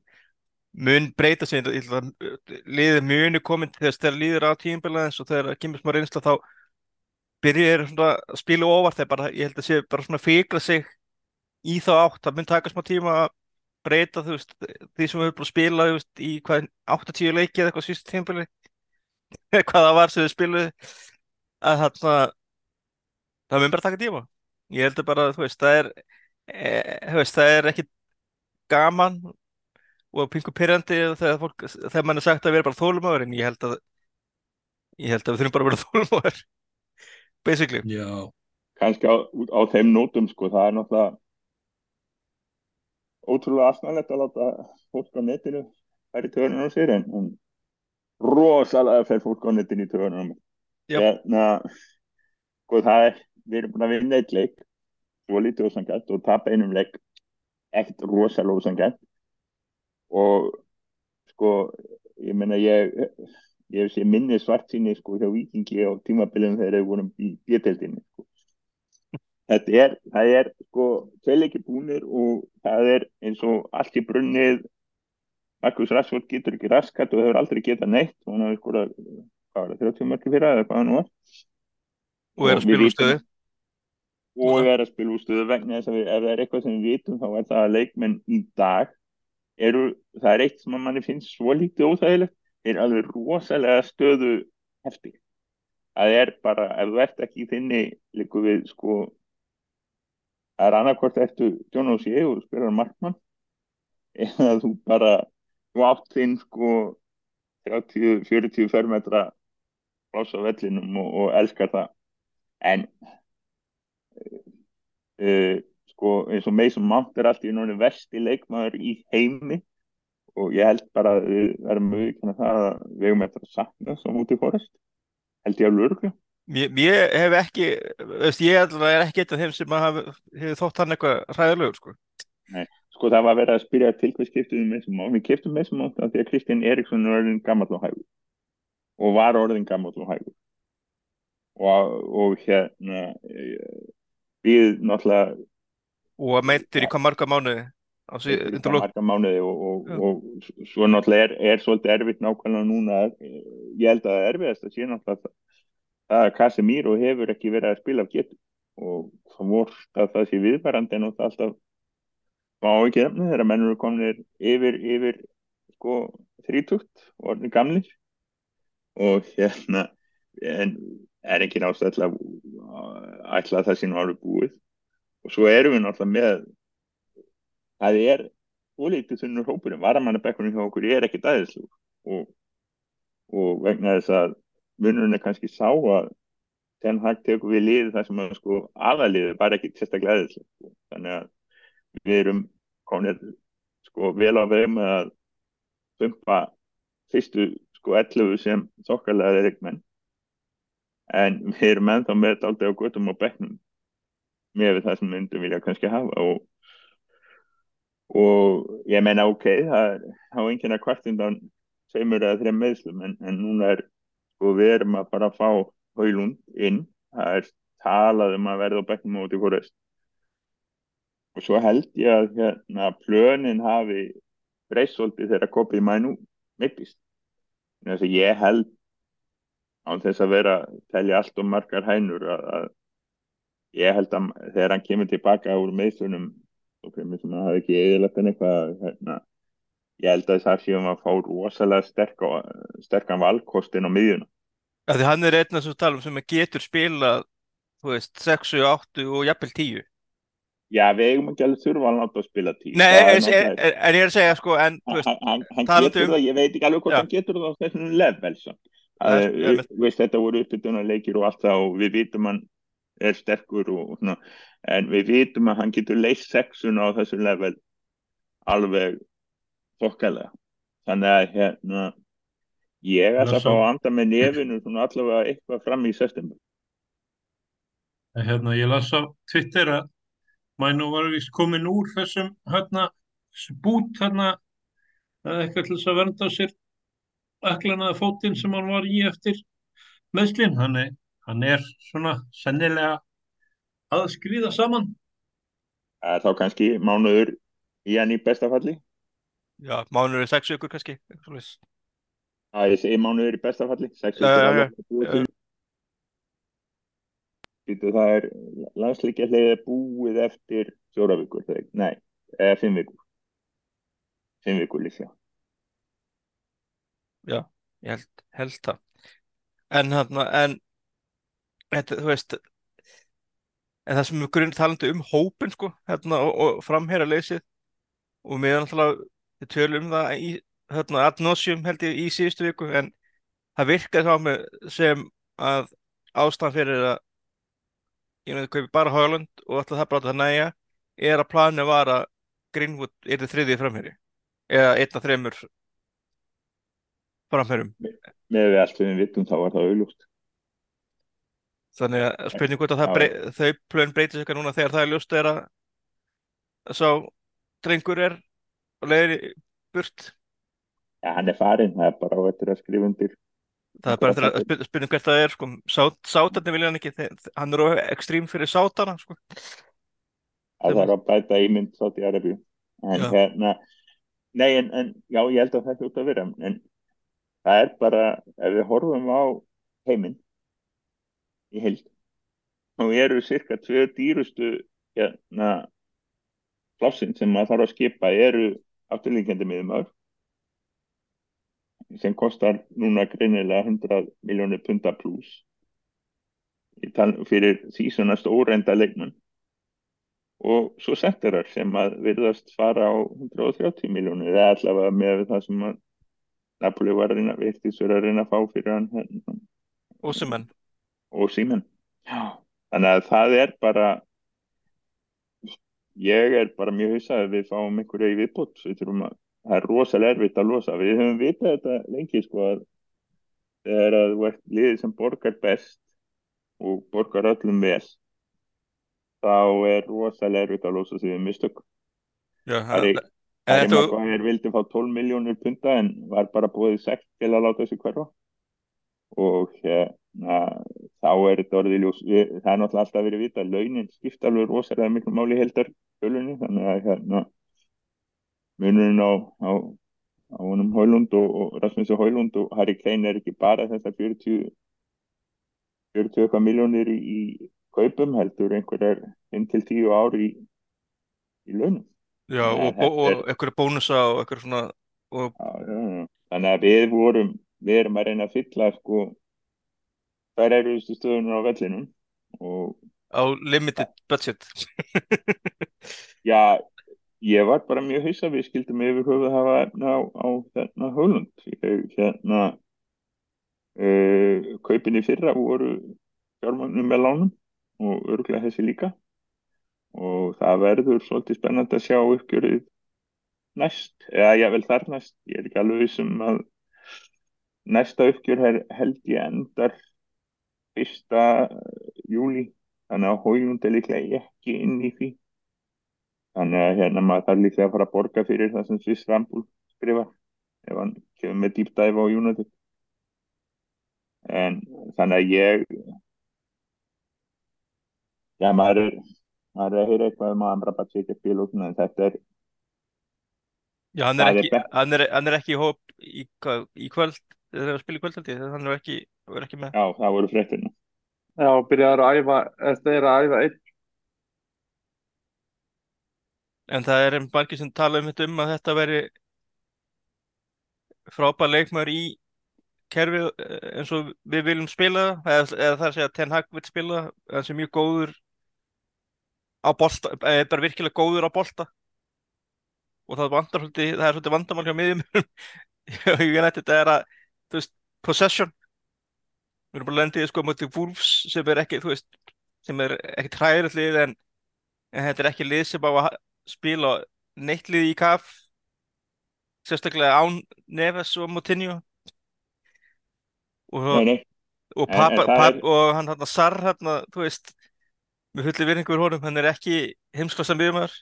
A: mun breyta sig liðið muni komin þegar það líður á tíumbila eins og þegar það kemur smá reynsla þá byrjir það að spila ofar þegar bara, ég held að sé bara svona fíkla sig í þá átt, það mun taka smá tíma að breyta þú veist því sem við höfum búin að spila veist, í hvað 8-10 leiki eða eitthvað síst tíumbili hvað það var sem við spiluði að það það mun bara taka tíma. Ég held að bara, þú veist, það er e, veist, það er ekki gaman og pingu pyrrandi þegar, fólk, þegar mann er sagt að vera bara þólumöður en ég held að ég held að við þurfum bara að vera þólumöður basically.
D: Já.
C: kannski á, á þeim nótum sko það er náttúrulega ótrúlega afsnæðilegt að láta fólk á netinu færi törnum á sér en, en rosalega fer fólk á netinu í törnum hérna sko það er við erum búin að vinna eitt leik svo lítið ósangætt og tapa einum leik ekkert rosalega ósangætt og sko ég menna ég ég sé minni svart síni sko hjá vikingi á tímabiliðum þegar þeir vorum í bjöteldinni sko. Þetta er, það er sko tveilegi búnir og það er eins og allt í brunnið Markus Rassvold getur ekki raskat og hefur aldrei getað neitt. Og hann hefur sko hvað var það, 30 mörgir fyrir eða hvað hann var?
A: Og er að spila úr stöðu.
C: og er að spila úr stöðu vegna þess að við, ef það er eitthvað sem við vitum þá er það að leikmenn í dag eru, það er eitt sem að manni finnst svo lítið óþægilegt, er alveg rosalega stöðu hefti. Það er bara, ef þú ert ekki í þinni líku við, sko, það er annarkvært eftir John O'Shea og spyrir markmann, eða þú bara, þú átt þinn, sko, 30-40 fermetra pláss á vellinum og, og elskar það. En, uh, sko eins og Mason Mount er alltaf í núna vesti leikmaður í heimi og ég held bara að við verðum auðvitað það að við hefum eftir að sakna sem út í forest held ég alveg örglega
A: Mér hef ekki, ég er ekki eitt af þeim sem hefur þótt hann eitthvað ræðilegur sko.
C: Nei, sko það var verið að spyrja til hvað skiptum við Mason Mount, við kiptum Mason Mount af því að Kristján Eriksson er orðin gammal og hægur. Og var orðin gammal og hægur. Og, og hérna við náttúrulega
A: og meittir í hvað marga mánuði?
C: Mánuði og, og, og svo náttúrulega er, er svolítið erfitt nákvæmlega núna. Ég held að það er erfiðast að sé náttúrulega það að Casemiro hefur ekki verið að spila af getur og það voru að það sé viðbærandi en það alltaf á ekki efni þegar mennur eru kominir yfir, yfir sko þrítugt og orðin gamlir. Og hérna en er ekki náttúrulega ætla að það sé nú árið búið. Og svo erum við náttúrulega með það er ólítið þunnur hópurinn, varamannabekkurinn hjá okkur er ekkit aðeinslu og, og vegna þess að munurinn er kannski sá að þenn hægt tekur við liðið þar sem að sko aðaliðið bara ekki sérstaklega aðeinslu sko. þannig að við erum komin sko vel á með að bumpa fyrstu sko 11 sem þokkarlega er ykkur menn en við erum ennþá með þetta aldrei á göttum og bekknum með það sem myndum vilja kannski hafa og, og ég meina ok, það er á einhverja kvartundan seimur eða þreim meðslum en, en núna er sko við erum að bara fá haulund inn, það er talað um að verða á bekknum út í hverjast og svo held ég að hérna plönin hafi breysóldi þegar kopið mænu mittist. Þess að ég held á þess að vera telja allt og margar hænur að, að ég held að þegar hann kemur tilbaka úr meðslunum og kemur sem að hafa ekki eðilegt en eitthvað hérna, ég held að það séum að fá rosalega sterk, sterkan valkostin á miðjuna
A: Því hann er einn af þessum talum sem getur spilað, þú veist, 6, 8 og jafnvel 10.
C: Já, við eigum ekki alveg þurfa að láta að spila 10.
A: Nei, en, ég er að segja, sko, en,
C: þú veist, hann, hann getur um... það, ég veit ekki alveg hvort ja. hann getur það á þessum level, svo. Að, við, veist, þetta voru uppbytunar leikir og allt það og við vitum hann er sterkur og svona, en við vitum að hann getur leist sexun á þessu level alveg þokkalega. Þannig að, hérna, Ég að fá að anda með nefinu svona allavega eitthvað fram í september.
D: Hérna, ég las á Twitter að mænu var vist komin úr þessum hérna, bút hérna, eitthvað til þess að vernda sér aklanaða fótinn sem hann var í eftir meðslinn. Hann, hann er svona sennilega að skrýða saman.
C: Þá kannski mánuður í hann í bestafalli?
A: Já, mánuður í sex vikur kannski.
C: Það er mánuður í bestafalli, sex
A: vikur.
C: Það er landsleikja hliðið búið eftir fjóra vikur, nei, eða fimm vikur. Fimm vikur líka.
A: Já, ég held, held það. En en, þetta, þú veist, en það sem við grunn talandi um hópin, sko, hérna, og, og framherra leysið, og er náttúrulega, við tölum um það í hérna, adnosjum held ég í síðustu viku en það virkaði þá með sem að ástæðan fyrir að ég veit ekki bara Haaland og alltaf það brátt að næja er að planu var að Greenwood er þið þriðið framherri eða einna þreymur framherrum
C: með við allt við vittum þá var það auðlúst
A: þannig að spurning hvort að brey, þau plön breytir sig núna þegar það er ljúst er að sá drengur er og leiðir burt
C: ja, hann er farin, það er bara á eftir að skrifa undir
A: það er bara eftir að spyrja spyr, hvert það er sko. sátarni vilja hann ekki hann er ekstrím fyrir sátana sko.
C: það er að bæta ímynd sátt í Arabi en já. hérna nei en, en já ég held að það hljótt að vera en það er bara ef við horfum á heiminn í heild og eru cirka tvö dýrustu hérna plássin sem maður þarf að skipa eru afturlíkjandi miðum ár sem kostar núna greinilega 100 miljónir punta pluss fyrir því svona stórenda leiknum og svo setterar sem að virðast fara á 130 miljónir eða allavega með það sem að Napoli var að reyna, virtist verið að reyna að fá fyrir hann hérna.
A: og Simen
C: og Simen þannig að það er bara ég er bara mjög hussað að við fáum einhverja í viðbútt við þurfum að það er rosalega erfitt að losa. Við höfum vitað þetta lengi sko að þegar að þú ert liðið sem borgar best og borgar öllum vel þá er rosalega erfitt að losa því við mistök. Það er það er vildi fá 12 miljónur punta en var bara búið 6 til að láta þessu hverfa. Og hérna þá er þetta orðið ljós við, það er náttúrulega alltaf verið vita launin skipta alveg rosalega miklu máli heldar þannig að hérna munurinn á, á, á honum Hólund og, og Rasmussen Hólund og Harry Kane er ekki bara þessar 40 40 eitthvað miljónir í, í kaupum heldur einhverjar 1-10 ári í, í launum
A: Já og, og, og einhverja bónusa og einhverja svona
C: já, já, já. þannig að við vorum við erum að reyna að fylla sko þær eru stöðunar á vellinum og
A: á limited budget.
C: Já ég var bara mjög hausa við skildum yfir höfuð að hafa efna á, á þennan hölund hérna uh, kaupin í fyrra voru fjármagnum með lánum og örgulega þessi líka. Og það verður svolítið spennand að sjá uppgjörið næst, eða ég vel þar næst ég er ekki alveg vissum að næsta uppgjör held ég endar fyrsta júli þannig að hójund er líklega ekki inn í því. Þannig að hérna maður þarf líklega að fara að borga fyrir það sem Sviss Rambúl skrifa ef hann kemur með dýpdæfa á United. En þannig að ég já maður er maður er að heyra eitthvað um að Amrabat sé ekki að spila út en þetta er
A: Já, hann er, ekki, er hann, er, hann er ekki í hóp í, í kvöld þegar það spila í kvöld þannig að hann er ekki, ekki með.
C: Já, það voru fréttina
B: Já, byrjaður að æfa eftir að æfa einn?
A: En það er einn margir sem tala um þetta um að þetta veri frábær leikmar í kerfið eh, eins og við viljum spila eða, eða það er að Ten Hag vil spila það sem mjög góður á bolta, eða bara virkilega góður á bolta. Og það, vandar, það er svolítið vandamál hjá miðjum. Ég veit að þetta er að veist, possession við erum bara lendið sko motið Wolves sem er ekki veist, sem er ekki træðilegt en, en þetta er ekki lið sem á að spila neittlið í kaf sérstaklega án Neves og Moutinho. Og,
C: Nei, nei.
A: og,
C: En-
A: papa,
C: en það
A: pap,
C: er-
A: og hann hann Sar hann þú veist með fulli virðingu fyrir honum, hann er ekki heimsklassa miðjumæður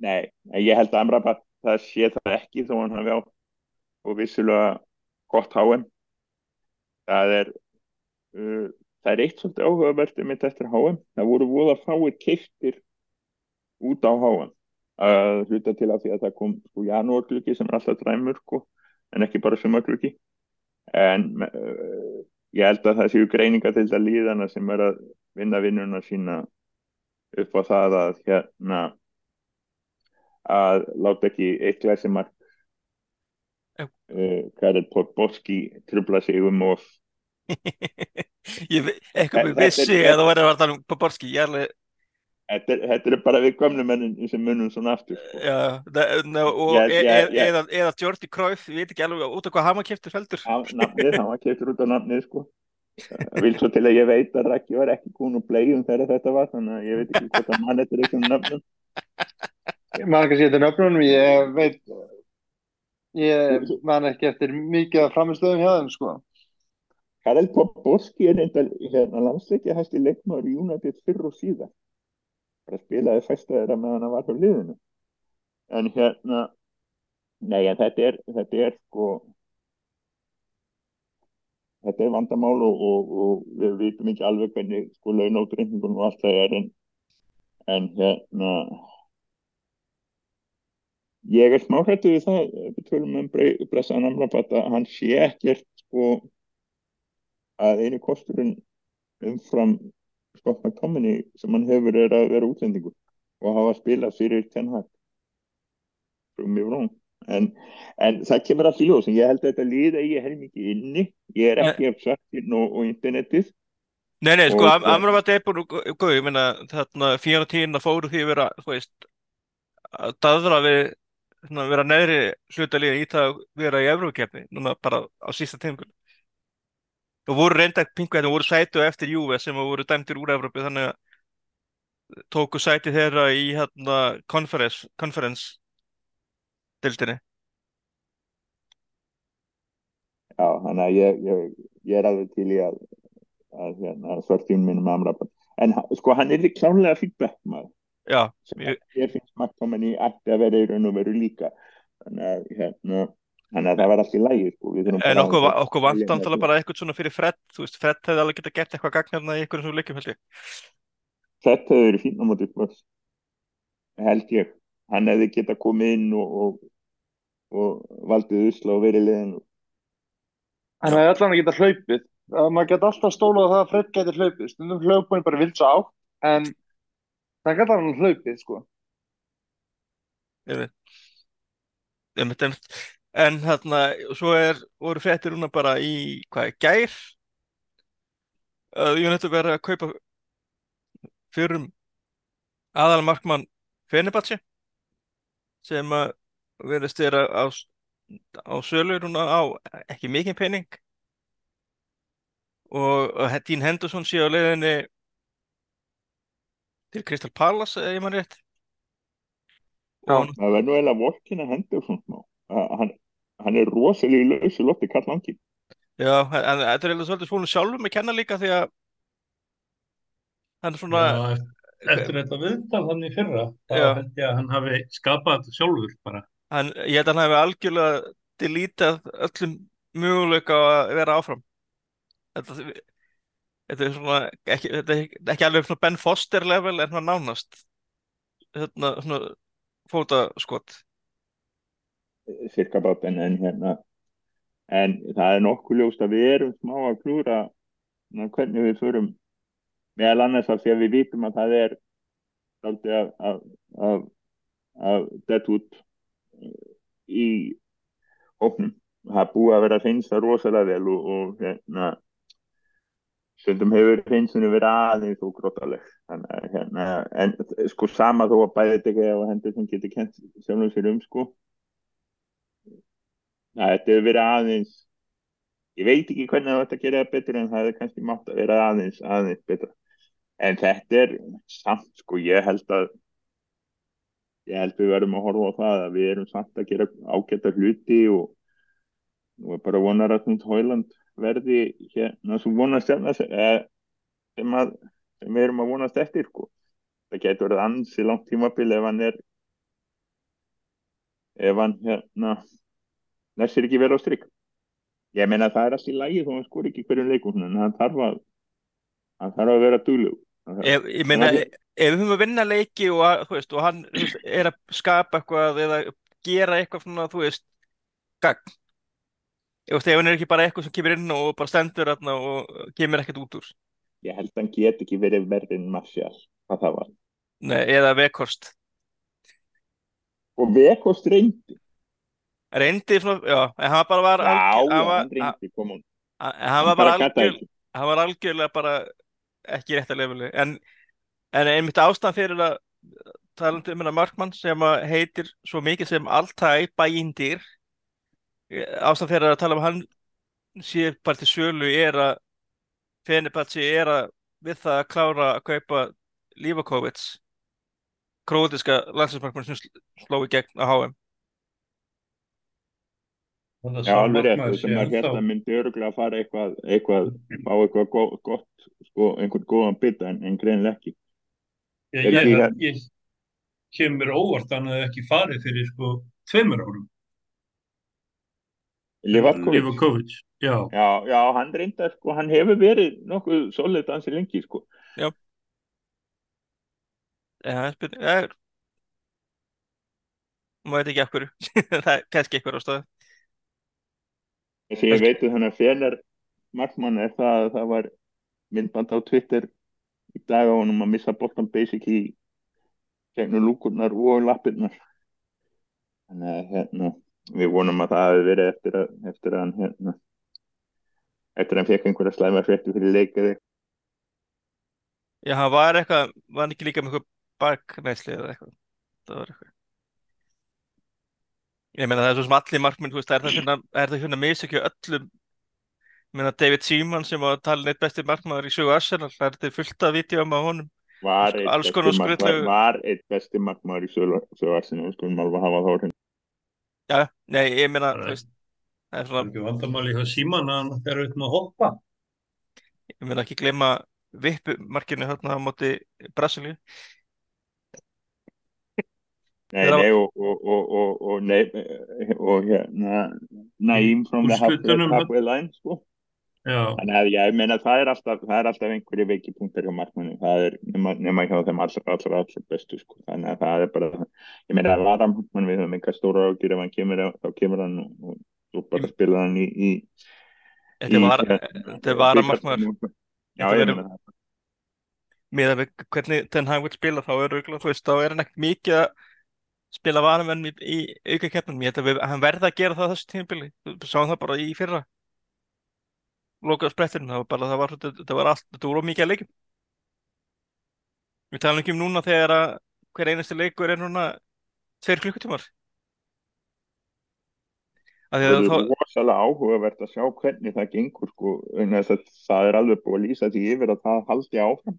C: Nei, en ég held að Amrabat það sé það ekki þó hann hafi á og vissulega gott háum það er uh, það er eitt svolítið áhugavert um þetta eftir háum, það voru voða fáir keiftir út á háum að hluta til af því að það kom sko janúargluggi sem er alltaf dræmur sko, en ekki bara sumargluggi. En uh, ég held að það séu greininga til þetta líðana sem er að vinna vinnuna sína upp á það að hérna að láta ekki eitt glæsi
A: Já.
C: uh, Karel Podborski trubla sig um of
A: ég eitthvað
C: Þetta-
A: með vissi
C: þetta-
A: að það væri að tala um Poborski ég er alveg,
C: þetta, er- þetta er bara við gömlu mennin sem munum svona aftur sko.
A: já, ne- og
C: Ég- ég-
A: e-
C: ég-
A: eða, eða Jordi Cruyff, ég veit ekki alveg út af hvað hann var kiptur feldur
C: nafnið, hann var keftur út á nafnið sko. Það vil svo til að ég veit að Raki var ekki kún og bleiðum þegar þetta var þannig að ég veit ekki hvort að mann eftir einhvern nafnum
B: Man kannski eftir nöfnunum, ég veit ég man ekki eftir mikið framistöðum hjá þeim sko.
C: Karel Podborski er reynda hérna, landsleikja hæsti leikmaður í United fyrr og síðan bara spilaði fæsta þeirra meðan hann var hjá liðinu en hérna nei en þetta er þetta er sko þetta er vandamál og, og, og við vitum ekki alveg hvernig sko launátreikningun og allt það er en, en hérna ég er smá hrættu við það við tölum um blessaðan Amrabat að hann sé ekkert sko að einu kosturinn umfram Scott McTominay sem hann hefur er að vera útlendingur og hafa spilað fyrir Ten Hag. Frá mjög vrón en, en það kemur allt í ljós ég held að þetta líða ég helmingi inni. Ég er ekki af svartinn og, og internetið.
A: Nei, nei, sko,
C: Og-
A: Am Amrabat er búin góð, ég meina, þarna fíðan og tíðin að fóru því að vera, þú veist að daðra við svona, vera neðri hlutalíðin í það að vera í Evrókefni, núna bara á sísta tímul og voru reynda pingu hérna, voru sætu eftir Juve sem voru dæmtir úr Evrópi, þannig að tóku sæti þeirra í hérna conference dildinni.
C: já, þannig að ég, ég, ég er alveg til í að, að hérna, svartinn minnum Amrabat. En ha- sko hann er því klánlega feedback maður
A: Já,
C: sem
A: Ég-
C: ég finnst McTominay ætti að vera í raun og veru líka þannig að hérna Þannig að það var allt í lægi sko.
A: En okkur,
C: að-
A: okkur vant
C: með
A: bara eitthvað svona fyrir Fred, þú veist, Fred hefði alveg getað gert eitthvað gagn hérna í einhverjum svona leikjum held ég.
C: Þetta hefur verið fín á móti held ég hann hefði getað komið inn og, og, og valdið usla og verið liðin
B: Hann hefði allan að geta hlaupið. Að maður geta alltaf stólað á það að Fred geti hlaupið. Stundum hlaupunni bara vilt svo átt, en það geta hann hlaupið, sko.
A: Einmitt, einmitt. En þarna, svo er, voru fréttir núna bara í, hvað er, gær að United verið að kaupa fyrrum aðal markmann Fenerbahce sem að verðist vera á, á sölu núna á ekki mikið pening og Dean Henderson sé á leiðinni til Crystal Palace eða ég mann rétt. Og
C: það verður nú hendur svona smá. Að hann, hann er rosalega í lausu lotti kall langi
A: Já, en þetta er eiginlega svolítið svona sjálfum með kenna líka því að hann er svona,
D: Já, eftir þetta viðtal hann í fyrra þá
A: Já.
D: held ég að hann hafi skapað þetta sjálfur bara.
A: Hann, ég held að hann hefði algjörlega delítað öllum möguleika á að vera áfram. Þetta, þetta er svona, ekki, þetta er ekki alveg svona Ben Foster level en svona nánast. Þetta, svona fótaskot.
C: cirka bát en, hérna en það er nokkuð ljóst að við erum smá að klúra hvernig við förum meðal annars af því að við vitum að það er dálítið af, af, af, af dead wood í hóknum það er búið að vera að reynsa rosalega vel og, og hérna stundum hefur hreinsunni verið aðeins og grótaleg hérna en sko sama þó að bæðið ekki og hendur sem getur kent sjálfum sér um sko. Það þetta hefur verið aðeins ég veit ekki hvernig það ætti að gera betur en það er kannski mátt að vera aðeins aðeins betra. En þetta er samt sko ég held að ég held við verðum að horfa á það að við erum samt að gera ágæta hluti og, og bara vonar að Knut Hóiland verði hérna sem vonast sem, að, sem við erum að vonast eftir sko. það getur verið ansi langt tímabil ef hann er ef hann hérna næstir ekki verið á stryk ég meina það er allt í lægi þó hann skor ekki hverjum leikum en hann þarf að hann þarf að vera dúlug
A: ef, ég meina ef við höfum að vinna leiki og, veist, og hann veist, er að skapa eitthvað eða gera eitthvað svona þú veist gagn ef hann er ekki bara eitthvað sem kemur inn og bara stendur og kemur ekkert út úr.
C: Ég held að hann get ekki verið verðin Marcial, hvað það var.
A: Nei, eða Vekhorst
C: og Vekhorst reyndi.
A: Reyndi, svona, já, en hann bara var
C: já, algjör, hann
A: var bara algjör, hann var algjörlega bara ekki rétt að lefili en, en einmitt ástæðan fyrir að talandi um hennar Markmann sem heitir svo mikið sem Altæ bæindir ástæðan fyrir að tala um hann sé bara til sölu er að Fenerbahce er að við það að klára að kaupa Livakovic krótiska landsinsmarkmann sem sló í gegn á HM
C: Já, alveg rétt, þess að hérna myndi öruglega að fara eitthvað, eitthvað á eitthvað gott, sko, einhvern góðan bytta en, en greinlega ekki.
D: Ég, ég, ég, ég kemur óvart að hefði ekki farið fyrir sko tveimur árum
C: Livakovic já. já, já, hann reyndar sko, hann hefur verið nokkuð solid ansi lengi sko.
A: Já. Það er spurning Það er maður veit ekki af hverju. Það er kannski eitthvað á stöðu
C: Þess að ég veitu þannig að fjenar markmann er það að það var myndband á Twitter í dag á honum að missa bóttan basic í gegnum lúkurnar og lappirnar. Þannig að hérna við vonum að það hefði verið eftir að, eftir að hann hérna, eftir að hann fekk einhverja slæma fréttu fyrir leikaði
A: Já, hann var eitthvað var hann ekki líka með eitthvað baknæsli eða eitthvað? Það var eitthvað. Ég meina það er svo sem allir markminn veist, er það hérna, hérna misökju öllum? Ég meina David Seaman sem var talin eitt besti markmaður í sögu Arsenal það er þetta fullt af vídeo um á honum.
C: Var eitt besti markmaður í sögu Arsenal skulum alveg hafa þá
A: Já, nei, ég
D: veist, það er svona... Það er ekki vandamáli hjá síman að hann fer auðvitað að hoppa.
A: Ég meina ekki glema vippumarkinu hérna á móti Brasilíu.
C: Nei, nei, og, og, og, og, nei, og hérna, næm from the halfway line, sko. Þannig að ég meina það er alltaf, það er alltaf einhverju veikipunktar hjá markmannu, það er nema, nema hjá þeim allra, allra, allra bestu sko, þannig að það er bara, ég meina að vara markmann við höfum einhver stóra ágjur ef hann kemur, þá kemur hann og þú bara spila hann í, í
A: Þetta var, þetta var að markmann,
C: já ég meina það.
A: Með að við, hvernig þenn hann vil spila þá er er hann ekkert mikið að spila varamenn í, í auka keppnum, ég held að hann verða að gera það þessu tímabili, sáum það bara í fyrra loka spretturinn, það var bara, það var, það var allt, þetta voru mikið að leikum. Við talum ekki um núna þegar að hver einasti leikur er núna tveir klukkutímar.
C: Það er rosalega áhugavert að sjá hvernig það gengur sko, það er alveg búið að lýsa því yfir að það haldi áfram.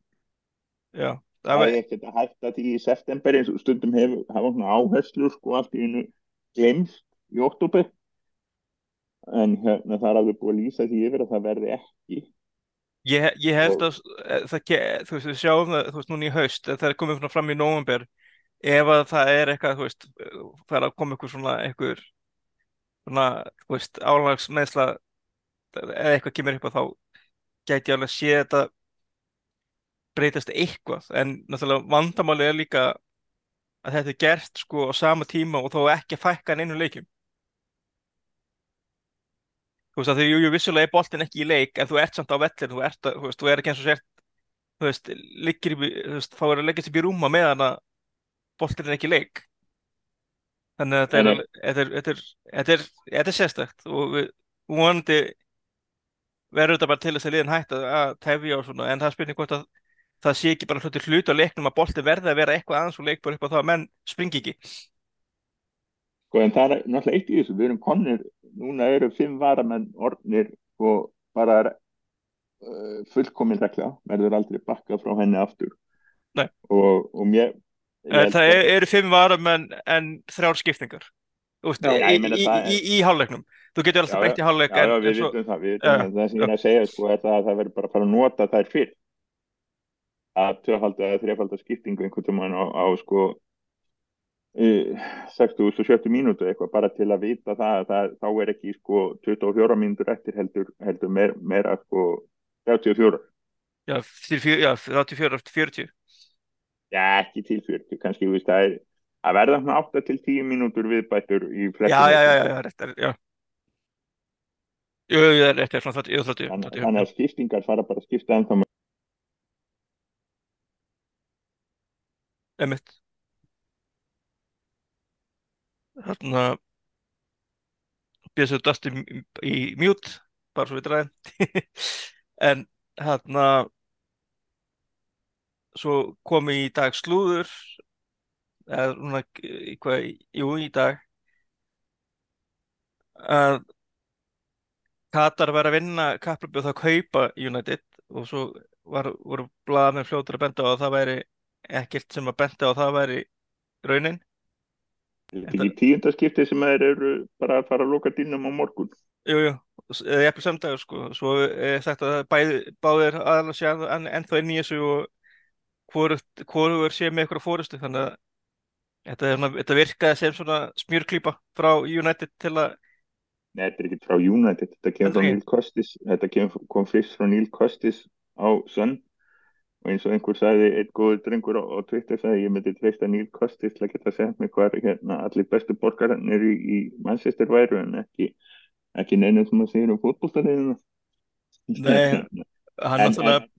A: Já.
C: Það, er ekkert að hætta því í september eins og stundum hefur hafa áherslu sko allt í einu glemst í oktober en hérna það er alveg búið að lýsa því yfir að það verði ekki.
A: Ég, ég held að eh, það, þú veist, við sjáum það, þú veist, núna í haust það er komið fram í nógumber ef að það er eitthvað, þú veist það er að koma eitthvað svona eitthvað svona, þú veist, álagsmeðsla eða eitthvað kemur upp og þá gæti alveg að sé þetta breytast eitthvað. En náttúrulega vandamáli er líka að þetta er gert sko á sama tíma og þó ekki að fækka en einu leikjum Þú veist að þau, jú, jú, vissulega er boltin ekki í leik en þú ert samt á vellin, þú ert, þú veist, þú er ekki eins og sért, þú veist, liggir í, þú veist, þá er að leggja sér í rúma meðan að boltin er ekki í leik. þannig að þetta er, þetta er, þetta er, þetta er, þetta er sérstækt og við vonandi verður þetta bara til þess að liðin hægt að tefja og svona en það spyrir hvort að það sé ekki bara hluti hluti á leiknum að bolti verði að vera eitthvað aðeins og leikbar upp á það að menn springi ekki
C: Sko en það er náttúrulega eitt í þessu, við erum konir núna eru fimm varamenn orðnir og bara uh, fullkominn regla, verður aldrei bakka frá henni aftur. Og, og mér
A: Það er, eru fimm varamenn en þrjár skiptingar. Úst, já, í, í, í, í hálfleiknum. Þú getur alltaf beitt í hálfleik
C: Já, já, við vitum það, við vitum það, það sem ég er að segja sko er það að það verður bara að fara að nota þær fyrr. Að tvöfalda eða þrefalda skiptingu einhvern tíma á, á sko 60 og 70 mínútu eitthvað bara til að vita það að það, þá er ekki sko 24 mínútur eftir heldur, heldur meir, meira sko 34
A: Já, já 34 eftir 40
C: Já, ekki til 40, kannski veist, það er að verða hann 8 til 10 mínútur viðbættur í
A: flestum Já, já, já, já, rétt er, já. Jú, jú, er rétt, er svona 30
C: Þannig að skiptingar fara bara að skipta ennþá með
A: Emitt. Þarna býðs við dast í, í mjút, bara svo við dræðum. en þarna svo kom í dag slúður, eða núna, hvað, jú, í dag, að Katar var að vinna kapplöfið þá að kaupa United og svo var, voru blaðmenn fljótur að benda á að það væri ekkert sem að benda á að það væri raunin
C: Þetta er ekki tíundaskipti sem þeir eru bara að fara að loka dýnum á morgun.
A: Jújú, eða jæfnvel samdagur sko. Svo er sagt að bæði, báðir aðalega sé en, ennþá inn í þessu og hvorur sé með ykkur á fórustu þannig að þetta, þetta virkaði sem svona smjörklýpa frá United til að
C: Nei, þetta er ekki frá United, þetta kemur frá Neil Costis þetta kom fyrst frá Neil Costis á Sönn og eins og einhver sagði, einn góður drengur á, Twitter sagði ég myndi treysta Neil Costis til að geta sett mig hvað hérna, allir bestu borgarannir í, í Manchester væru en ekki, ekki neina sem að segja um fótbollstæðinu
A: Nei, hann en, náttúrulega en,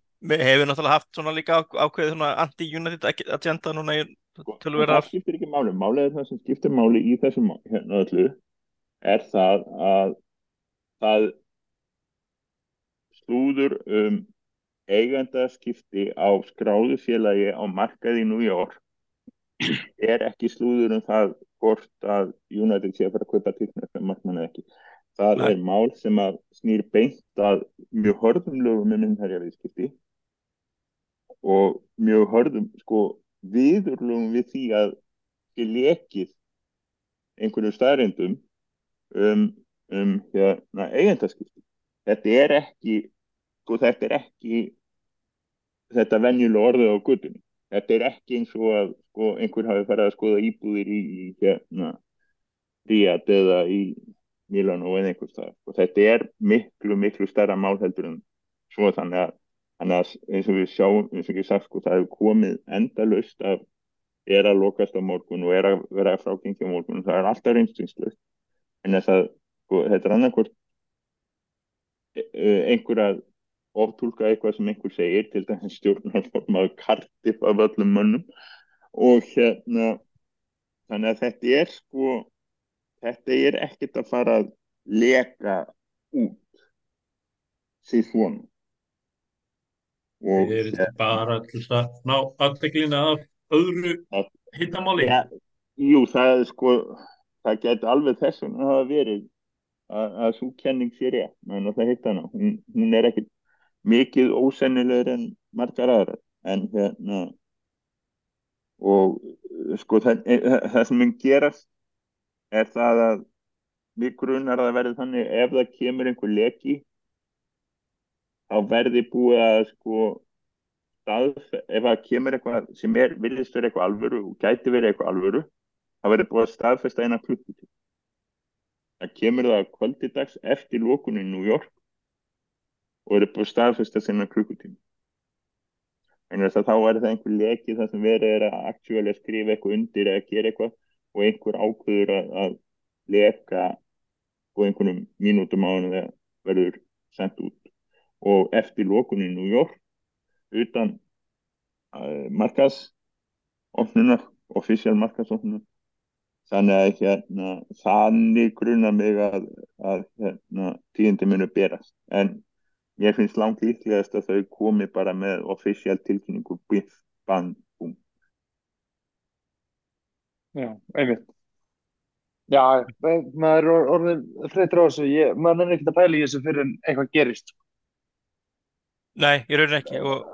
A: hefur náttúrulega haft svona líka ákveðið svona anti-United agenda núna í
C: sko, tölvera Það skiptir ekki máli, máli er það sem skiptir máli í þessum hérna öllu er það að það slúður um eigendaskipti á skráðu félagi á markaði í New York er ekki slúður um það hvort að United sé að fara að kaupa tilknæð fyrir markmann eða ekki. Það Nei. er mál sem að snýr beint að mjög hörðum lögum um innherja viðskipti og mjög hörðum sko viðurlögum við því að þið lekið einhverju staðrindum um, um hérna, eigendaskipti. Þetta er ekki sko þetta er ekki þetta venjulega orðið á guttunni. Þetta er ekki eins og að sko, einhver hafi farið að skoða íbúðir í, í hérna, Ríad eða í Milano eða einhvers það. Og þetta er miklu, miklu stærra málheldur en svo þannig að, þannig að eins og við sjáum, eins og ekki sagt, sko, það hefur komið endalust að er að lokast á morgun og er að vera að frákengja á morgun og það er alltaf reynstingslega. En þess að sko, þetta er annarkort e, e, einhver að oftúlka eitthvað sem einhver segir til dæmis stjórnarformaður kartif af öllum mönnum. Og hérna þannig að þetta er sko þetta er ekkert að fara að leka út því svona.
D: Og þetta bara til að ná aðdeglina af öðru hittamáli. Ja,
C: Jú, það er sko það getur alveg þess að það verið að, að svo kenning sér ég, en það hitt hana. Hún, hún er ekkert mikið ósennilegur en margar aðrar. En hérna og sko það, e, það sem mun gerast er það að við grunar að verði þannig ef það kemur einhver leki þá verði búið að sko stað, ef það kemur eitthvað sem er, viljast vera eitthvað alvöru og gæti vera eitthvað alvöru þá verði búið að staðfesta eina klukkutíð það kemur það kvöldidags eftir lókunni í New York og eru búið staðfesta sinna klukkutíma. En þess að þá er það einhver leki þar sem verið er að aktúalega skrifa eitthvað undir eða gera eitthvað og einhver ákveður að, að leka og einhvernum mínútum á hann þegar verður sendt út. Og eftir lókunni í New York, utan uh, markas ofnunar, ofisjál markas ofnunar, þannig að hérna, þannig grunna mig að, að hérna, tíðindi munu berast en ég finnst langt líklegast að þau komi bara með ofisjál tilkynningu biff, bang, búm.
B: Já, einmitt. Já, maður er orðin freytur á þessu, ég, maður er ekkert að pæla í þessu fyrir en eitthvað gerist.
A: Nei, ég raunin ekki og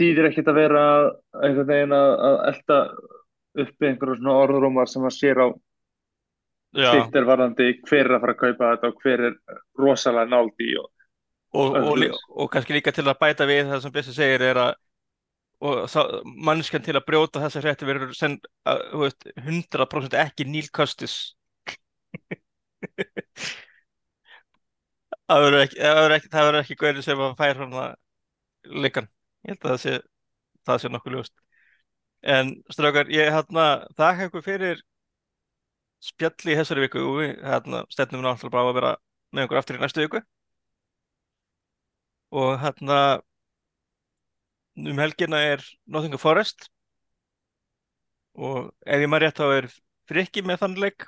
B: Þýðir ekkert að vera einhvern veginn að, að elda uppi einhverjum svona orðrúmar sem maður sér á
A: já,
B: Twitter varðandi hver er að fara að kaupa þetta og hver er rosalega nált í og,
A: og, og, og, kannski líka til að bæta við það sem Bessi segir er að manneskjan til að brjóta þessa hrætti verður sen, að, veist, 100% ekki Neil Custis. Það verður ekki það verður ekki, ekki gauðin sem að fær svona leikan ég held að það sé það sé nokkuð ljóst. En strákar, ég hérna þakka ykkur fyrir spjalli í þessari viku. Og við hérna stefnum náttúrulega bara að vera með ykkur aftur í næstu viku og hérna um helgina er Nottingham Forest. Og ef ég maður rétt þá er Frikki með þann leik.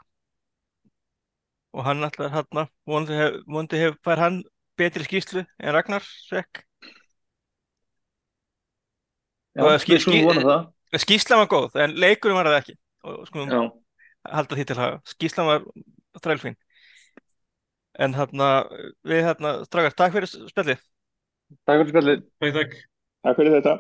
A: Og hann ætlar hérna vonandi hef, vonandi hef fær hann betri skýslu en Ragnar Sekk
B: Já, vona það.
A: skýslan var góð en leikurinn var það ekki. Og
B: Já,
A: halda því til haga. Skýslan var þrælfín. En hérna við hérna strákar takk fyrir spjallið
B: takk fyrir spjallið
D: Takk, takk.
C: Takk fyrir þetta